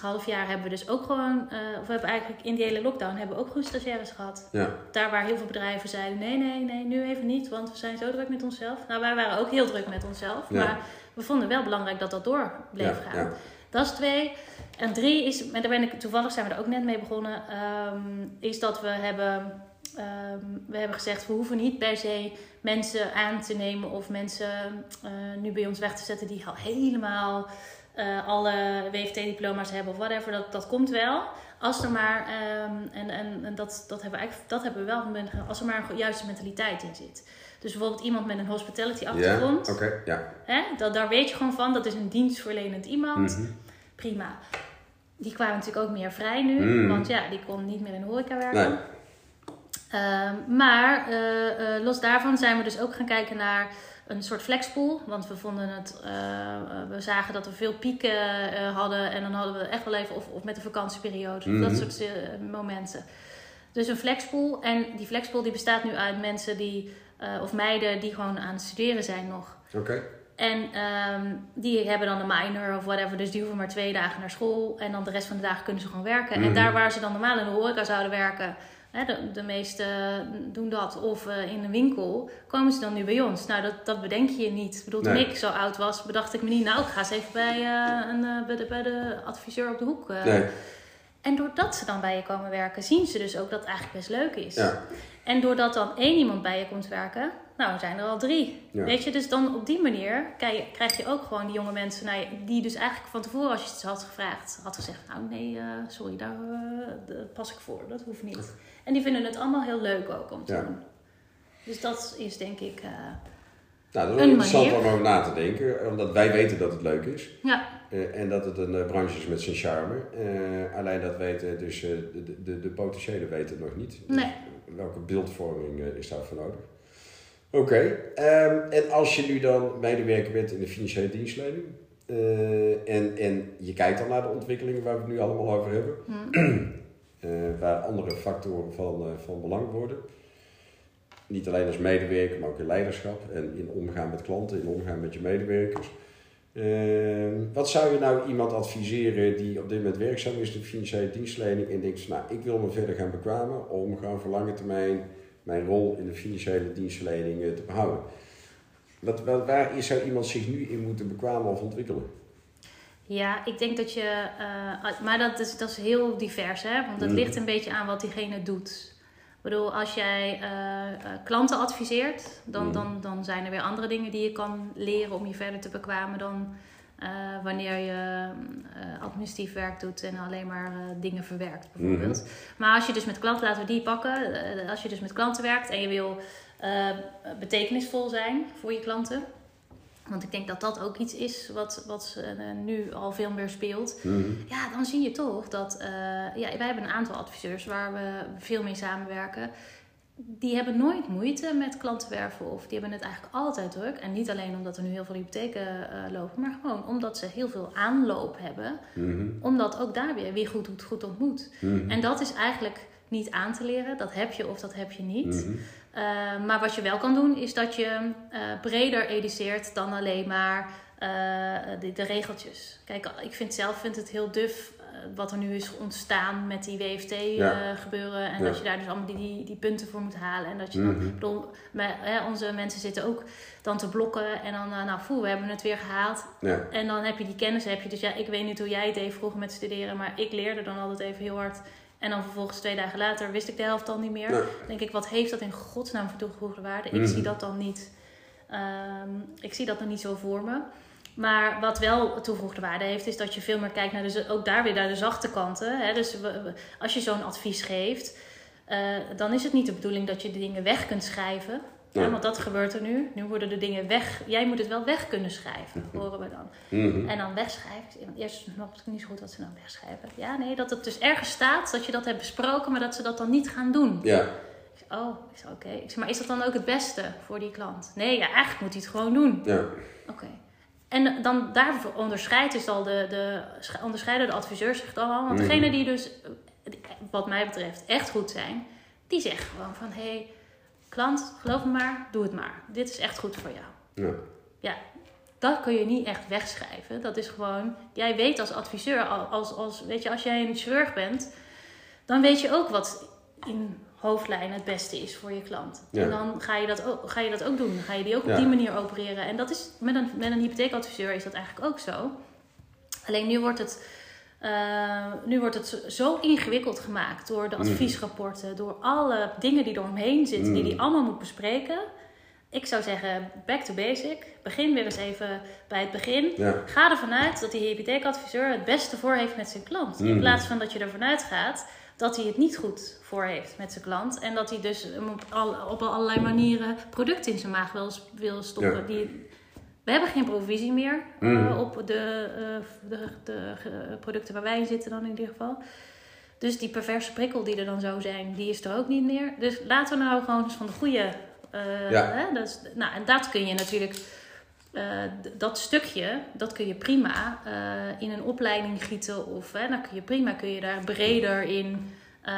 half jaar hebben we dus ook gewoon, eh, of we hebben eigenlijk in die hele lockdown hebben we ook gewoon stagiaires gehad. Ja. Daar waar heel veel bedrijven zeiden, nee, nee, nee, nu even niet, want we zijn zo druk met onszelf. Nou, wij waren ook heel druk met onszelf, Ja. maar we vonden wel belangrijk dat dat door bleef Ja, gaan. Dat is twee. En drie is, en daar ben ik toevallig zijn we er ook net mee begonnen, ehm, is dat we hebben, ehm, we hebben gezegd, we hoeven niet per se mensen aan te nemen of mensen eh, nu bij ons weg te zetten die al helemaal eh, alle WFT-diploma's hebben of whatever. Dat, dat komt wel. Als er maar, ehm, en, en, en dat, dat, hebben we eigenlijk, dat hebben we wel, als er maar een juiste mentaliteit in zit. Dus bijvoorbeeld iemand met een hospitality Ja, achtergrond. oké, ja. Hè? Dat, daar weet je gewoon van, dat is een dienstverlenend iemand. Mhm. Prima. Die kwamen natuurlijk ook meer vrij nu, Mm. want ja, die kon niet meer in de horeca werken. Nee. Ehm, maar eh, eh, los daarvan zijn we dus ook gaan kijken naar een soort flexpool. Want we vonden het, eh, we zagen dat we veel pieken hadden. En dan hadden we echt wel even, of, of met de vakantieperiode, Mhm. dat soort eh, momenten. Dus een flexpool. En die flexpool die bestaat nu uit mensen die, eh, of meiden die gewoon aan het studeren zijn nog. Oké. En ehm, die hebben dan een minor of whatever, dus die hoeven maar twee dagen naar school. En dan de rest van de dagen kunnen ze gewoon werken. Mhm. En daar waar ze dan normaal in de horeca zouden werken, hè, de, de meesten doen dat, of eh, in een winkel, komen ze dan nu bij ons. Nou, dat, dat bedenk je niet. Ik bedoel, toen Nee. ik zo oud was, bedacht ik me niet, nou, ik ga eens even bij, eh, een, eh, bij, de, bij de adviseur op de hoek. eh. Nee. En doordat ze dan bij je komen werken, zien ze dus ook dat het eigenlijk best leuk is. Ja. En doordat dan één iemand bij je komt werken, nou zijn er al drie. Ja. Weet je, dus dan op die manier krijg, je ook gewoon die jonge mensen ja, die dus eigenlijk van tevoren, als je het had gevraagd, had gezegd: Nou, nee, eh, sorry, daar eh, pas ik voor, dat hoeft niet. En die vinden het allemaal heel leuk ook om te Ja. doen. Dus dat is denk ik, eh, Nou, dat is Een interessant manier. om over na te denken, omdat wij weten dat het leuk is. ja, Eh, en dat het een eh, branche is met zijn charme. Eh, alleen dat weten dus de, de, de potentiële weten het nog niet. Dus Nee. welke beeldvorming is daarvoor nodig? Oké, ehm, en als je nu dan medewerker bent in de financiële dienstverlening eh, en, en je kijkt dan naar de ontwikkelingen waar we het nu allemaal over hebben, hm, *clears throat* eh, waar andere factoren van, van belang worden. Niet alleen als medewerker, maar ook in leiderschap en in omgaan met klanten, in omgaan met je medewerkers. Eh, wat zou je nou iemand adviseren die op dit moment werkzaam is in de financiële dienstverlening en denkt van nou, ik wil me verder gaan bekwamen om gewoon voor lange termijn mijn rol in de financiële dienstverlening eh, te behouden? Wat, wat, waar zou iemand zich nu in moeten bekwamen of ontwikkelen? Ja, ik denk dat je. eh, maar dat is, dat is heel divers, hè? Want het Mm. ligt een beetje aan wat diegene doet. Ik bedoel, als jij eh, eh, klanten adviseert, dan, Mm. dan, dan zijn er weer andere dingen die je kan leren om je verder te bekwamen dan eh, wanneer je administratief werk doet en alleen maar dingen verwerkt, bijvoorbeeld. Maar als je dus met klanten, laten we die pakken, als je dus met klanten werkt en je wil betekenisvol zijn voor je klanten. Want ik denk dat dat ook iets is wat, wat eh, nu al veel meer speelt. Mhm. Ja, dan zie je toch dat... eh, ja, wij hebben een aantal adviseurs waar we veel mee samenwerken. Die hebben nooit moeite met klantenwerven of die hebben het eigenlijk altijd druk. En niet alleen omdat er nu heel veel hypotheken eh, lopen, maar gewoon omdat ze heel veel aanloop hebben. Mhm. Omdat ook daar weer wie goed doet, goed ontmoet. Mhm. En dat is eigenlijk niet aan te leren. Dat heb je of dat heb je niet. Uh, maar wat je wel kan doen, is dat je uh, breder ediceert dan alleen maar uh, de, de, regeltjes. Kijk, ik vind zelf vind het heel duf wat er nu is ontstaan met die WFT Ja. gebeuren. En Ja. dat je daar dus allemaal die, die, die punten voor moet halen. En dat je Mhm. bedoel, maar, hè, onze mensen zitten ook dan te blokken. En dan, nou, voel, we hebben het weer gehaald. Ja. En dan heb je die kennis, heb je. Dus ja, ik weet niet hoe jij het deed vroeger met studeren, maar ik leerde dan altijd even heel hard. En dan vervolgens twee dagen later wist ik de helft al niet meer. Ja. denk ik, wat heeft dat in godsnaam voor toegevoegde waarde? Ik Mhm. zie dat dan niet. ehm, ik zie dat nog niet zo voor me. Maar wat wel toegevoegde waarde heeft, is dat je veel meer kijkt naar de, ook daar weer naar de zachte kanten. Hè? Dus als je zo'n advies geeft, eh, dan is het niet de bedoeling dat je de dingen weg kunt schrijven. Ja. Ja, want dat gebeurt er nu. Nu worden de dingen weg. Jij moet het wel weg kunnen schrijven, horen we dan. Mhm. En dan wegschrijven. Eerst snapte ik niet zo goed wat ze nou wegschrijven. Ja, nee, dat het dus ergens staat dat je dat hebt besproken, maar dat ze dat dan niet gaan doen. Ja. Ik zeg, oh, ik zeg, oké. Ik zeg, maar is dat dan ook het beste voor die klant? Nee, ja, eigenlijk moet hij het gewoon doen. Ja. Oké. En dan daarvoor onderscheidt dus al de, de sche- onderscheiden de adviseurs zich dan al. Want Mhm. degene die dus, wat mij betreft, echt goed zijn, die zeggen gewoon van hé, hey, klant, geloof me maar, doe het maar. Dit is echt goed voor jou. Ja. Ja, dat kun je niet echt wegschrijven. Dat is gewoon, jij weet als adviseur, als, als, weet je, als jij een chirurg bent, dan weet je ook wat in hoofdlijnen het beste is voor je klant. Ja. En dan ga je, dat ook, ga je dat ook doen. Dan ga je die ook Ja. op die manier opereren. En dat is, met een, met een hypotheekadviseur is dat eigenlijk ook zo. Alleen nu wordt het, eh, nu wordt het zo- ingewikkeld gemaakt door de Mm. adviesrapporten, door alle dingen die eromheen zitten, die Mm. die allemaal moet bespreken. Ik zou zeggen, back to basic. Begin weer eens even bij het begin. Ja. Ga ervan uit dat die hypotheekadviseur het beste voor heeft met zijn klant. In Mhm. plaats van dat je ervan uitgaat dat hij het niet goed voor heeft met zijn klant. En dat hij dus op, al, op allerlei manieren producten in zijn maag wil, wil stoppen. Ja. Die, we hebben geen provisie meer eh, Mhm. op de, eh, de, de ge- producten waar wij in zitten dan in ieder geval. Dus die perverse prikkel die er dan zou zijn, die is er ook niet meer. Dus laten we nou gewoon eens van de goede... eh, Ja. hè, dat is, nou, en dat kun je natuurlijk... dat stukje, dat kun je prima in een opleiding gieten. Of hè, dan kun je prima kun je daar breder in eh,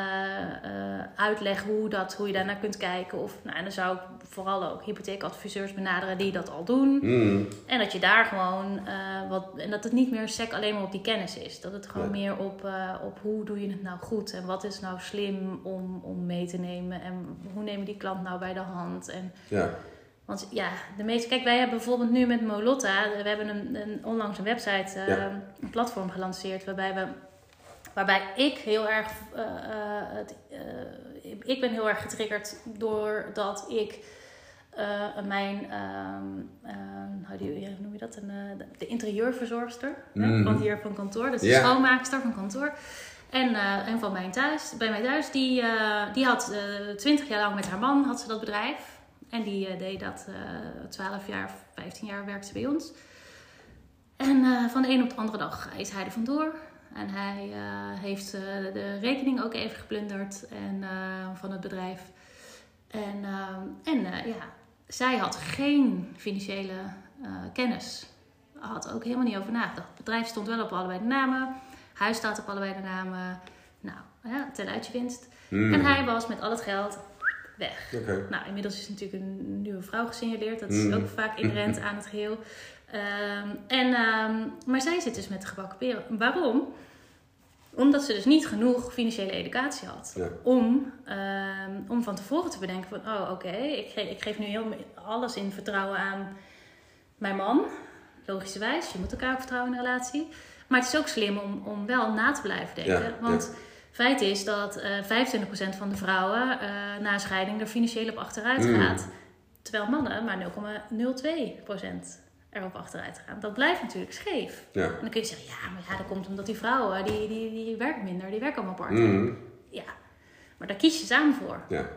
uitleggen hoe, dat, hoe je daarnaar kunt kijken. Of, nou, en dan zou ik vooral ook hypotheekadviseurs benaderen die dat al doen. Mhm. En dat je daar gewoon eh, wat. En dat het niet meer sec alleen maar op die kennis is. Dat het gewoon Nee. meer op, op hoe doe je het nou goed. En wat is nou slim om, om mee te nemen. En hoe neem je die klant nou bij de hand. En, Ja. want ja, de meeste. Kijk, wij hebben bijvoorbeeld nu met Molotta. We hebben een, een, onlangs een website, Ja. een platform gelanceerd. Waarbij we. Waarbij ik heel erg. eh, eh, het, eh, ik ben heel erg getriggerd doordat ik mijn, ehm, ehm, hoe noem je dat? Een, de- interieurverzorgster van hier van kantoor. Dus de schoonmaakster van kantoor. En, en van mijn thuis, bij mij thuis, die, die had twintig jaar lang met haar man had ze dat bedrijf. En die deed dat 12 jaar, 15 jaar werkte ze bij ons. En van de een op de andere dag is hij er vandoor. En hij eh, heeft eh, de rekening ook even geplunderd en, eh, van het bedrijf. En, en ja, zij had geen financiële kennis. Had ook helemaal niet over nagedacht. Het bedrijf stond wel op allebei de namen. Huis staat op allebei de namen. Nou, ja, ten uit je winst. Mhm. En hij was met al het geld weg. Nou, inmiddels is natuurlijk een nieuwe vrouw gesignaleerd. Dat is Mm. ook vaak inherent aan het geheel. Ehm, en, ehm, maar zij zit dus met de gebakken peren. Waarom? Omdat ze dus niet genoeg financiële educatie had. Ja. Om, ehm, om van tevoren te bedenken van... Oh, oké, ik, ge- ik geef nu heel, alles in vertrouwen aan mijn man, logischerwijs. Je moet elkaar ook vertrouwen in een relatie. Maar het is ook slim om, om wel na te blijven denken. Ja, want feit is dat eh 25% van de vrouwen eh, na scheiding er financieel op achteruit Mm. gaat. Terwijl mannen maar 0,02% erop achteruit gaan. Dat blijft natuurlijk scheef. Ja. En dan kun je zeggen, ja, maar ja, dat komt omdat die vrouwen, die, die, die werken minder, die werken allemaal part-time. Mhm. Ja, maar daar kies je samen voor. Ja.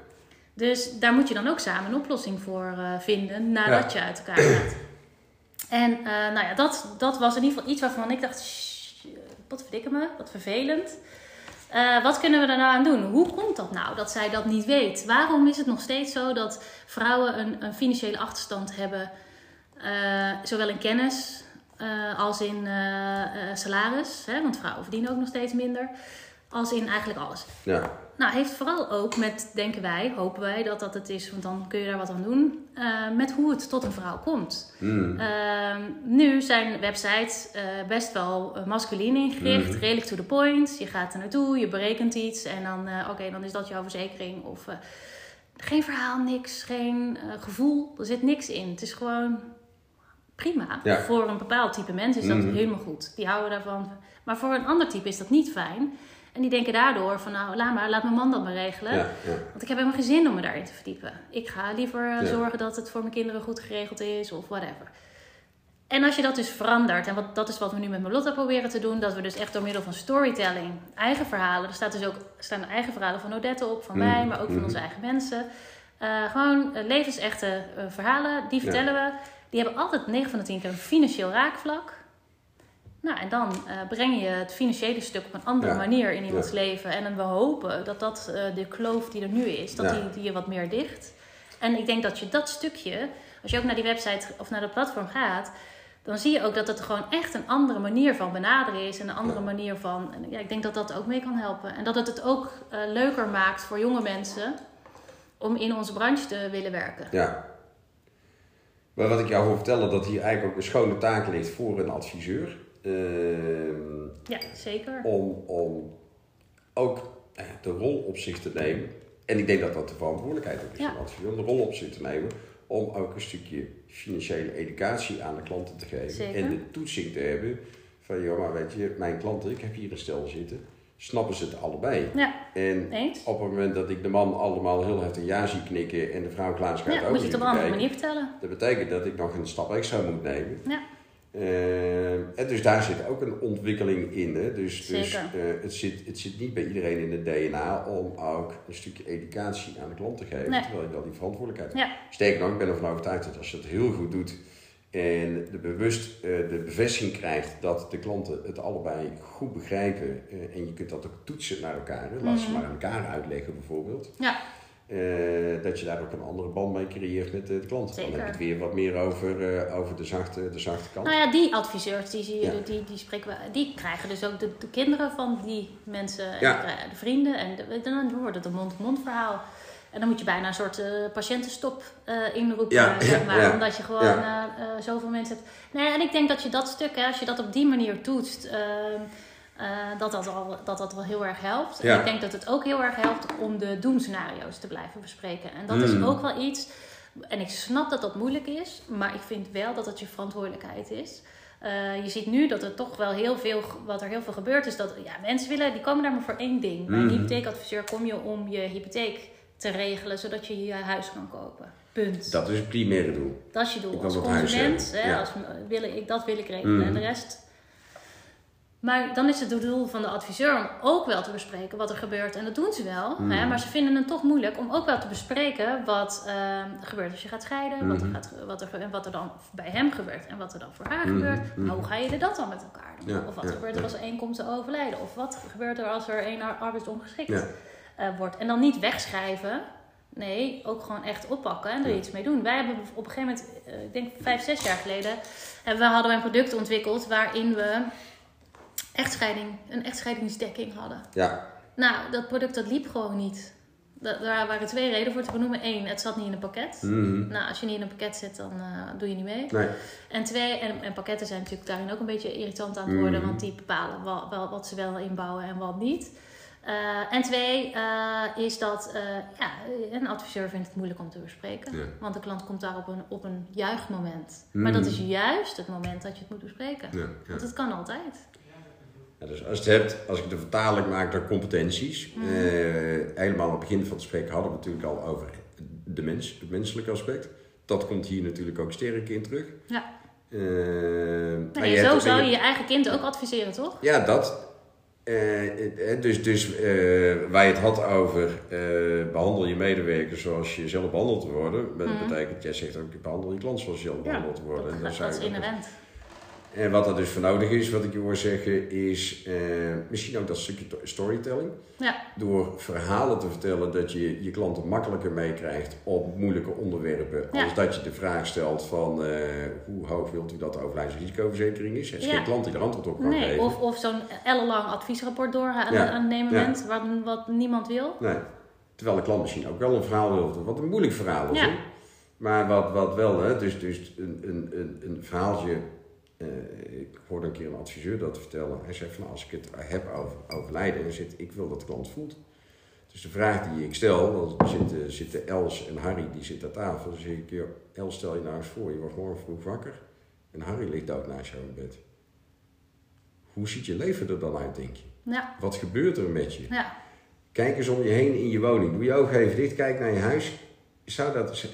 Dus daar moet je dan ook samen een oplossing voor eh, vinden nadat je uit elkaar gaat. En eh, nou ja, dat, dat was in ieder geval iets waarvan ik dacht, "Shh, wat verdikke me, wat vervelend. Eh, wat kunnen we er nou aan doen? Hoe komt dat nou dat zij dat niet weet? Waarom is het nog steeds zo dat vrouwen een, een financiële achterstand hebben, eh, zowel in kennis eh, als in eh, eh, salaris? Hè? Want vrouwen verdienen ook nog steeds minder, als in eigenlijk alles. Ja. Nou, heeft vooral ook met, denken wij, hopen wij dat dat het is, want dan kun je daar wat aan doen, eh, met hoe het tot een vrouw komt. Mhm. Ehm, nu zijn websites eh, best wel eh, masculien ingericht, Mhm. redelijk to the point. Je gaat er naartoe, je berekent iets en dan, eh, oké, dan is dat jouw verzekering. Of eh, geen verhaal, niks, geen eh, gevoel, er zit niks in. Het is gewoon prima. Ja. Voor een bepaald type mensen is dat Mhm. helemaal goed. Die houden daarvan. Maar voor een ander type is dat niet fijn. En die denken daardoor van, nou, laat maar, laat mijn man dat maar regelen. Ja. Ja. Want ik heb helemaal geen zin om me daarin te verdiepen. Ik ga liever eh, zorgen dat het voor mijn kinderen goed geregeld is of whatever. En als je dat dus verandert, en wat, dat is wat we nu met Melotta proberen te doen, dat we dus echt door middel van storytelling, eigen verhalen, er staat dus ook, staan eigen verhalen van Odette op, van Mhm. mij, maar ook van Mhm. onze eigen mensen. Eh, gewoon eh, levensechte verhalen, die Ja. vertellen we. Die hebben altijd 9 van de 10 keer een financieel raakvlak. Nou, en dan eh, breng je het financiële stuk op een andere Ja. manier in iemands Ja. leven. En dan we hopen dat dat eh, de kloof die er nu is, dat Ja. die, die je wat meer dicht. En ik denk dat je dat stukje, als je ook naar die website of naar dat platform gaat, dan zie je ook dat het gewoon echt een andere manier van benaderen is. En een andere manier van. En ja, ik denk dat dat ook mee kan helpen. En dat het het ook eh, leuker maakt voor jonge mensen om in onze branche te willen werken. Ja. Maar wat ik jou wil vertellen, dat hier eigenlijk ook een schone taak ligt voor een adviseur. Ehm, Ja, zeker. om, om ook eh, de rol op zich te nemen. En ik denk dat dat de verantwoordelijkheid ook is Ja. van de adviseur. Om de rol op zich te nemen. Om ook een stukje financiële educatie aan de klanten te geven. Zeker. En de toetsing te hebben. Van, joh, maar weet je, mijn klanten, ik heb hier een stel zitten. Snappen ze het allebei? Ja, En eens. op het moment dat ik de man allemaal heel heftig ja zie knikken en de vrouw klaar gaat Ja, ook moet je het op een andere manier vertellen. Dat betekent dat ik nog een stap extra moet nemen. Ja. Eh, en dus daar zit ook een ontwikkeling in. Hè? Dus, dus eh, het, zit, het zit niet bij iedereen in het DNA om ook een stukje educatie aan de klant te geven. Nee. Terwijl je wel die verantwoordelijkheid Ja. hebt. Sterker nog, ik ben ervan overtuigd dat als je het heel goed doet en de bewust eh, de bevestiging krijgt dat de klanten het allebei goed begrijpen eh, en je kunt dat ook toetsen naar elkaar. Hè? Laat ze Mhm. maar aan elkaar uitleggen bijvoorbeeld. Ja. Eh, dat je daar ook een andere band mee creëert met de klant. Dan heb je het weer wat meer over, over de, zachte, de zachte kant. Nou ja, die adviseurs, die, zie je, Ja. die, die, spreken we, die krijgen dus ook de, de kinderen van die mensen, en Ja. de vrienden. En dan wordt het een mond-to-mond verhaal. En dan moet je bijna een soort eh, patiëntenstop eh, inroepen, Ja, zeg maar. ja. Omdat je gewoon eh, zoveel mensen hebt. Nee, en ik denk dat je dat stuk, hè, als je dat op die manier toetst, eh, eh, dat, dat, al, dat dat wel heel erg helpt. En ik denk dat het ook heel erg helpt om de doemscenario's te blijven bespreken. En dat is Mm. ook wel iets. En ik snap dat dat moeilijk is, maar ik vind wel dat het je verantwoordelijkheid is. Je ziet nu dat er toch wel heel veel, wat er heel veel gebeurt, is dat ja, mensen willen, die komen daar maar voor één ding. Bij een Mhm. hypotheekadviseur kom je om je hypotheek te regelen, zodat je je huis kan kopen. Punt. Dat, Dat is het primaire doel. is je doel. Als dat consument, hè, ja. als, wil ik, dat wil ik regelen. Mhm. En de rest. Maar dan is het het doel van de adviseur om ook wel te bespreken wat er gebeurt. En dat doen ze wel. Mhm. Hè, maar ze vinden het toch moeilijk om ook wel te bespreken wat eh, er gebeurt als je gaat scheiden. wat, er Mhm. gaat, ge- wat, er, wat er dan bij hem gebeurt en wat er dan voor haar Mhm, gebeurt. mhm. Maar hoe ga je er dat dan met elkaar doen? Ja, of wat ja, gebeurt er als er één komt te overlijden? Of wat gebeurt er als er één ar- arbeidsongeschikt Ja. Eh, wordt? En dan niet wegschrijven. Nee, ook gewoon echt oppakken en er Ja. iets mee doen. Wij hebben op een gegeven moment, eh, ik denk vijf, zes jaar geleden, hebben we, hadden we een product ontwikkeld waarin we echtscheiding, een echtscheidingsdekking hadden. Ja, Nou, dat product dat liep gewoon niet. Da- Daar waren twee redenen voor te benoemen. Eén, het zat niet in een pakket. Mhm. Nou, als je niet in een pakket zit, dan eh, doe je niet mee. nee. En twee, en, en pakketten zijn natuurlijk daarin ook een beetje irritant aan het worden, Mhm. want die bepalen wel wat ze wel inbouwen en wat niet. Eh, en twee eh, is dat eh, ja, een adviseur vindt het moeilijk om te bespreken. Ja. Want de klant komt daar op een, op een juichmoment. Mm. Maar dat is juist het moment dat je het moet bespreken. Ja, ja. Want het kan altijd. Ja, dus als, je het hebt, als ik de vertaling maak naar competenties. Eh, helemaal aan het begin van het gesprek hadden we het natuurlijk al over de mens, het menselijke aspect. Dat komt hier natuurlijk ook sterk in terug. Ja. Nou, maar en je zo zou je je eigen kind ook adviseren, toch? Ja, dat. Eh, eh, dus dus waar je het had over eh, behandel je medewerkers zoals je zelf behandeld wil worden. Dat Mhm. betekent, jij zegt ook, behandel je klant zoals je zelf behandeld wil worden. dat, En dat, is dat- inherent. En wat er dus voor nodig is, wat ik je hoor zeggen, is eh, misschien ook dat stukje to- storytelling. Ja, Door verhalen te vertellen dat je je klanten makkelijker meekrijgt op moeilijke onderwerpen. Ja. Als dat je de vraag stelt van eh, hoe hoog wilt u dat de overlijdensrisicoverzekering is. Er is Ja. geen klant die er antwoord op kan nee. geven. Of, of zo'n ellenlang adviesrapport door aan, aan het nemen Ja. bent, wat, wat niemand wil. Nee. Terwijl de klant misschien ook wel een verhaal wil, wat een moeilijk verhaal is. Maar wat, wat wel, hè, dus, dus een, een, een, een verhaaltje. Eh, ik hoorde een keer een adviseur dat vertellen. Hij zegt van als ik het heb over overlijden, dan zit ik wil dat de klant voelt. Dus de vraag die ik stel, dan zitten, zitten Els en Harry die zitten aan tafel. Dan zeg ik, joh, Els stel je nou eens voor, je wordt morgen vroeg wakker en Harry ligt dood naast jou in bed. Hoe ziet je leven er dan uit, denk je? Ja, Wat gebeurt er met je? ja. Kijk eens om je heen in je woning. Doe je ogen even dicht, kijk naar je huis. Zou dat,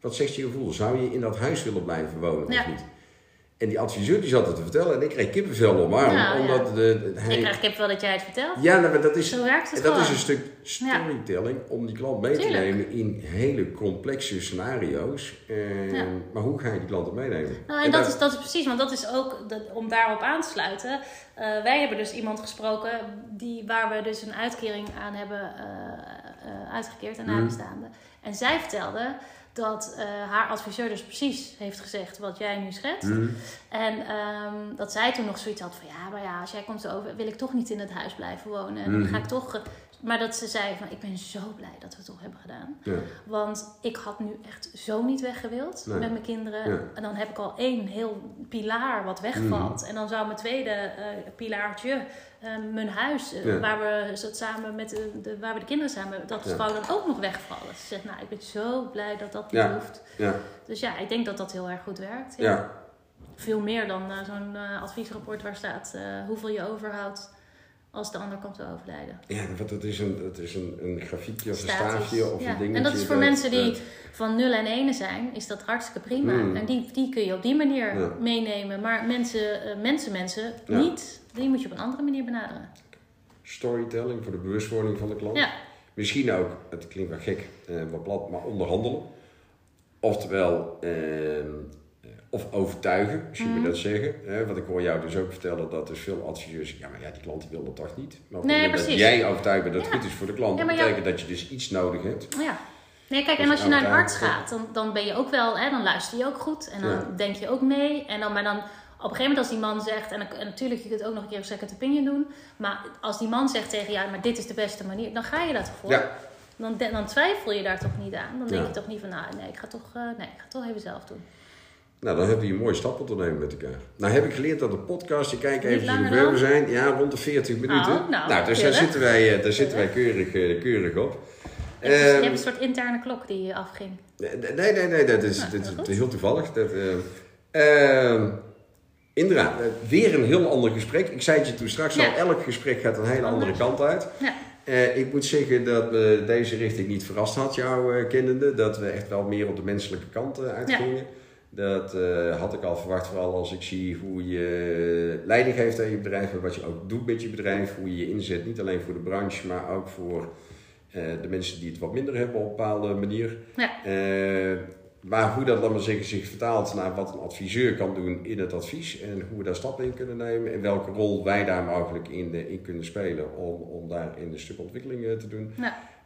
wat zegt je gevoel? Zou je in dat huis willen blijven wonen Ja. of niet? En die adviseur die zat het te vertellen en ik kreeg kippenvel om Ja, ja. Omdat de, de- hij... Ik krijg kipvel dat jij het vertelt. Ja, nou, maar dat is, Zo werkt het dat gewoon. is een stuk storytelling om die klant mee te nemen in hele complexe scenario's. Eh, Ja. Maar hoe ga je die klanten meenemen? Nou, en dat is, dat is precies, want dat is ook, dat, om daarop aan te sluiten. eh, wij hebben dus iemand gesproken die, waar we dus een uitkering aan hebben eh, eh, uitgekeerd aan Mhm. nabestaanden. En zij vertelde dat eh, haar adviseur dus precies heeft gezegd wat jij nu schetst. Mhm. En ehm, dat zij toen nog zoiets had van ja, maar ja, als jij komt over, wil ik toch niet in het huis blijven wonen. En dan Mhm. ga ik toch. maar dat ze zei van ik ben zo blij dat we het toch hebben gedaan. Ja. Want ik had nu echt zo niet weggewild Nee. met mijn kinderen. Ja. En dan heb ik al één heel pilaar wat wegvalt. En dan zou mijn tweede eh, pilaartje, eh, mijn huis, eh, Ja. waar, we zat samen met de, de, waar we de kinderen samen, dat Ja. zou dan ook nog wegvallen. Ze zegt, nou, ik ben zo blij dat dat niet Ja. hoeft. Dus ja, ik denk dat dat heel erg goed werkt. Ja. Veel meer dan eh, zo'n eh, adviesrapport waar staat hoeveel je overhoudt als de ander komt te overlijden. Ja, want dat is een, dat is een, een grafiekje of een staafje of een dingetje. En dat is voor mensen die van 0 en 1 zijn, is dat hartstikke prima. Mm. En die, die kun je op die manier meenemen. Maar mensen, mensen, mensen Ja. niet. Die moet je op een andere manier benaderen. storytelling voor de bewustwording van de klant. Ja, Misschien ook, het klinkt wel gek, eh, wat plat, maar onderhandelen. Oftewel, ehm, eh, of overtuigen, als je me dat zeggen. Want ik hoor jou dus ook vertellen dat dus veel adviseurs ja maar ja, die klant die wil dat toch niet. Maar op het Nee, moment dat jij overtuigd bent dat het goed is voor de klant, Ja, dat jou- betekent dat je dus iets nodig hebt. ja. Nee, kijk, en als je naar een arts gaat, dan, dan ben je ook wel, hè, dan luister je ook goed. En dan Ja. denk je ook mee. En dan, maar dan een gegeven moment als die man zegt, en, natuurlijk, je kunt ook nog een keer een second opinion doen. Maar als die man zegt tegen jou, maar dit is de beste manier, dan ga je toch voor. Ja, Dan, dan twijfel je daar toch niet aan. Dan denk Ja. je toch niet van, nou nee, ik ga toch, eh, nee, ik ga het toch even zelf doen. nou dan hebben we een mooie stap te nemen met elkaar. Nou heb ik geleerd dat de podcast, je kijkt even hoe ver we zijn, ja rond de 40 minuten. Oh, nou, dus daar zitten wij, eh, daar zitten wij keurig, eh, keurig op. Je hebt, je Ehm, hebt een soort interne klok die afging. Nee, nee, nee, nee dat is, Nou, is heel toevallig. Dat, eh, eh, Indra, eh, weer een heel ander gesprek. Ik zei het je toen straks Ja. al, elk gesprek gaat een hele andere kant uit. Ja. Eh, ik moet zeggen dat me deze richting niet verrast had, jou eh, kennende. Dat we echt wel meer op de menselijke kant eh, uitgingen. Dat eh, had ik al verwacht, vooral als ik zie hoe je leiding geeft aan je bedrijf. En wat je ook doet met je bedrijf. Hoe je je inzet, niet alleen voor de branche, maar ook voor eh, de mensen die het wat minder hebben op een bepaalde manier. Ja. Maar hoe dat, laat maar zeggen, zich vertaalt naar wat een adviseur kan doen in het advies. En hoe we daar stappen in kunnen nemen. En welke rol wij daar mogelijk in, eh, in kunnen spelen om, om daar in een stuk ontwikkeling eh, te doen.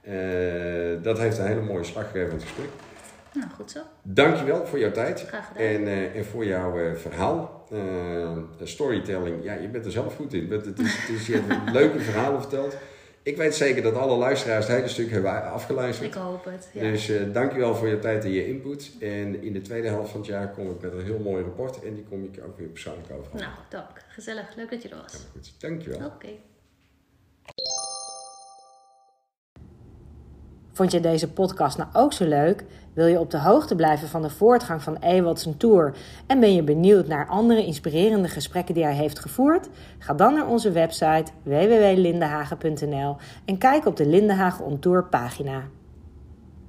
Eh, dat heeft een hele mooie slaggevend gesprek. Nou, goed zo. Dankjewel voor jouw tijd. Graag gedaan. En, eh, en voor jouw verhaal. Storytelling, ja, je bent er zelf goed in. Het is, het is, je hebt leuke verhalen verteld. Ik weet zeker dat alle luisteraars het hele stuk hebben afgeluisterd. Ik hoop het. Ja. Dus eh dankjewel voor je tijd en je input. En in de tweede helft van het jaar kom ik met een heel mooi rapport. En die kom ik ook weer persoonlijk over. Nou, dank. Gezellig. Leuk dat je er was. Goed, dankjewel. Oké. Vond je deze podcast nou ook zo leuk? Wil je op de hoogte blijven van de voortgang van Ewald zijn tour en ben je benieuwd naar andere inspirerende gesprekken die hij heeft gevoerd? Ga dan naar onze website www.lindenhagen.nl en kijk op de Lindenhagen On Tour pagina.